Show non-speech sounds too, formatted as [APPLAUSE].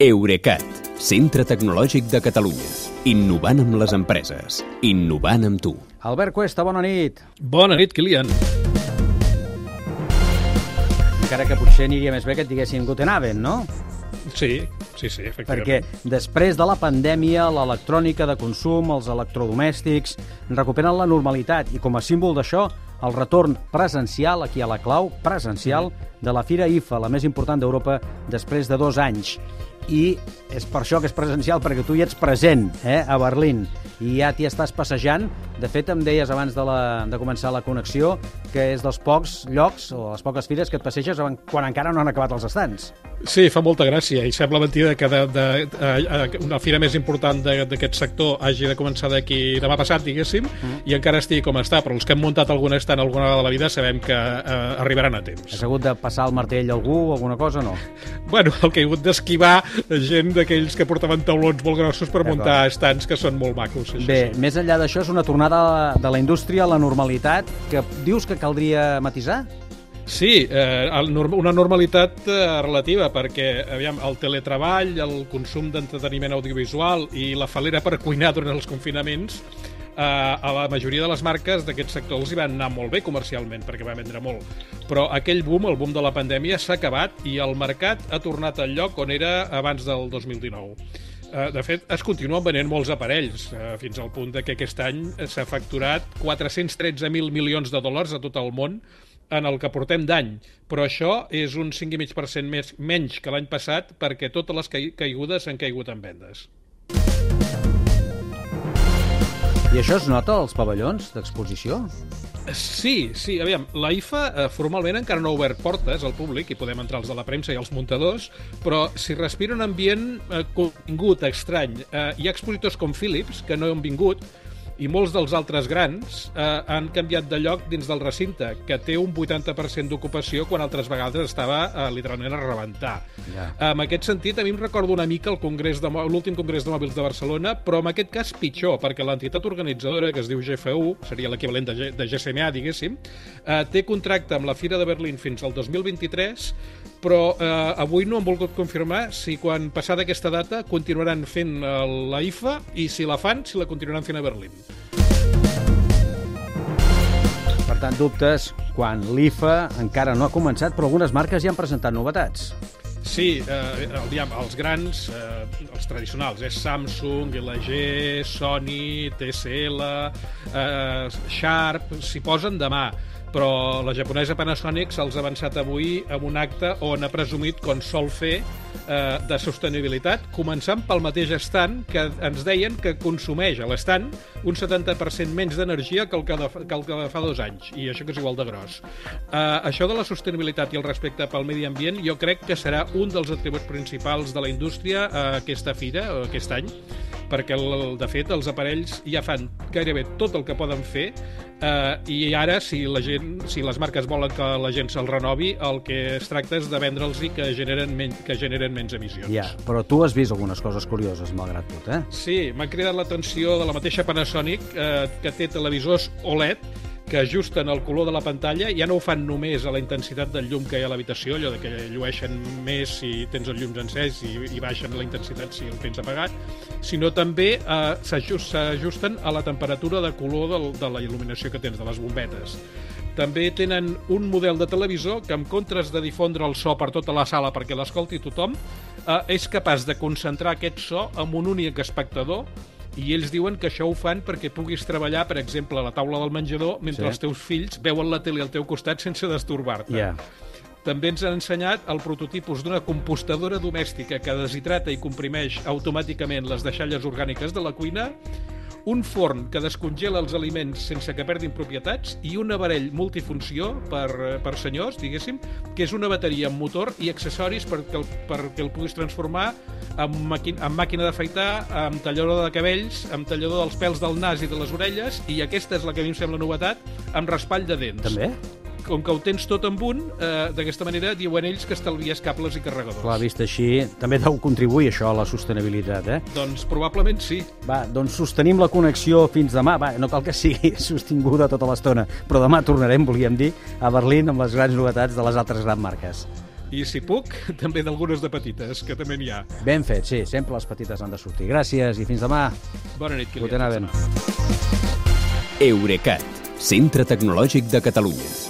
Eurecat, centre tecnològic de Catalunya. Innovant amb les empreses. Innovant amb tu. Albert Cuesta, bona nit. Bona nit, Kilian. Encara que potser aniria més bé que et diguessin Guten Abend, no? Sí, sí, sí, efectivament. Perquè després de la pandèmia, l'electrònica de consum, els electrodomèstics, recuperen la normalitat i com a símbol d'això, el retorn presencial, aquí a la clau, presencial, de la Fira IFA, la més important d'Europa, després de dos anys. I és per això que és presencial, perquè tu hi ets present, eh, a Berlín, i ja t'hi estàs passejant. De fet, em deies abans de, la, de començar la connexió que és dels pocs llocs o les poques fires que et passeges quan encara no han acabat els estants. Sí, fa molta gràcia i sembla mentida que de, de, de, una fira més important d'aquest sector hagi de començar d'aquí demà passat, diguéssim, mm. i encara estigui com està, però els que hem muntat algun estant alguna vegada de la vida sabem que eh, arribaran a temps. Has hagut de passar el martell a algú o alguna cosa, no? Bueno, el que he hagut d'esquivar gent d'aquells que portaven taulons molt grossos per muntar estants que són molt macos. Això Bé, sí. més enllà d'això, és una tornada de la indústria a la normalitat que dius que caldria matisar? Sí, eh, una normalitat eh, relativa, perquè aviam, el teletreball, el consum d'entreteniment audiovisual i la falera per cuinar durant els confinaments a la majoria de les marques d'aquest sector els hi van anar molt bé comercialment, perquè va vendre molt. Però aquell boom, el boom de la pandèmia, s'ha acabat i el mercat ha tornat al lloc on era abans del 2019. Uh, de fet, es continuen venent molts aparells, uh, fins al punt de que aquest any s'ha facturat 413.000 milions de dòlars a tot el món en el que portem d'any, però això és un 5,5% més, menys que l'any passat perquè totes les caigudes han caigut en vendes. I això es nota als pavellons d'exposició? Sí, sí, aviam, la IFA eh, formalment encara no ha obert portes al públic i podem entrar els de la premsa i els muntadors, però si respira un ambient eh, contingut, estrany. Eh, hi ha expositors com Philips que no han vingut, i molts dels altres grans eh, han canviat de lloc dins del recinte, que té un 80% d'ocupació quan altres vegades estava eh, literalment a rebentar. Yeah. En aquest sentit, a mi em recordo una mica l'últim congrés de mòbils de Barcelona, però en aquest cas pitjor, perquè l'entitat organitzadora, que es diu GFU, seria l'equivalent de, G de GSMA, diguéssim, eh, té contracte amb la Fira de Berlín fins al 2023, però eh, avui no han volgut confirmar si quan passada aquesta data continuaran fent eh, la IFA i si la fan, si la continuaran fent a Berlín. Dubtes quan l'IFA encara no ha començat, però algunes marques ja han presentat novetats. Sí, eh, diguem, els grans, eh, els tradicionals, és Samsung, LG, Sony, TCL, eh, Sharp, s'hi posen demà però la japonesa Panasonic se'ls ha avançat avui amb un acte on ha presumit com sol fer eh, de sostenibilitat, començant pel mateix estant que ens deien que consumeix a l'estant un 70% menys d'energia que, el que, de, que el que fa dos anys, i això que és igual de gros. Eh, això de la sostenibilitat i el respecte pel medi ambient jo crec que serà un dels atributs principals de la indústria a aquesta fira, aquest any, perquè el, de fet els aparells ja fan gairebé tot el que poden fer eh, i ara si la gent, si les marques volen que la gent se'l renovi, el que es tracta és de vendre'ls i que generen, men que generen menys emissions. Ja, però tu has vist algunes coses curioses, malgrat tot, eh? Sí, m'ha cridat l'atenció de la mateixa Panasonic, eh, que té televisors OLED, que ajusten el color de la pantalla, ja no ho fan només a la intensitat del llum que hi ha a l'habitació, allò de que llueixen més si tens els llums encès i, i baixen la intensitat si el tens apagat, sinó també eh, s'ajusten a la temperatura de color del, de la il·luminació que tens, de les bombetes. També tenen un model de televisor que, en comptes de difondre el so per tota la sala perquè l'escolti tothom, eh, és capaç de concentrar aquest so en un únic espectador i ells diuen que això ho fan perquè puguis treballar, per exemple, a la taula del menjador mentre sí. els teus fills veuen la tele al teu costat sense destorbar-te. Yeah. També ens han ensenyat el prototipus d'una compostadora domèstica que deshidrata i comprimeix automàticament les deixalles orgàniques de la cuina un forn que descongela els aliments sense que perdin propietats i un aparell multifunció per, eh, per senyors, diguéssim, que és una bateria amb motor i accessoris perquè el, perquè el puguis transformar en, màquina, en màquina d'afaitar, amb tallador de cabells, amb tallador dels pèls del nas i de les orelles, i aquesta és la que a mi em sembla novetat, amb raspall de dents. També? Com que ho tens tot amb un, eh, d'aquesta manera diuen ells que estalvies cables i carregadors. Clar, vist així, també deu contribuir això a la sostenibilitat, eh? Doncs probablement sí. Va, doncs sostenim la connexió fins demà. Va, no cal que sigui [LAUGHS] sostinguda tota l'estona, però demà tornarem, volíem dir, a Berlín amb les grans novetats de les altres grans marques. i si puc, [LAUGHS] també d'algunes de petites, que també n'hi ha. Ben fet, sí, sempre les petites han de sortir. Gràcies i fins demà. Bona nit, Kilian. Eurecat, centre tecnològic de Catalunya.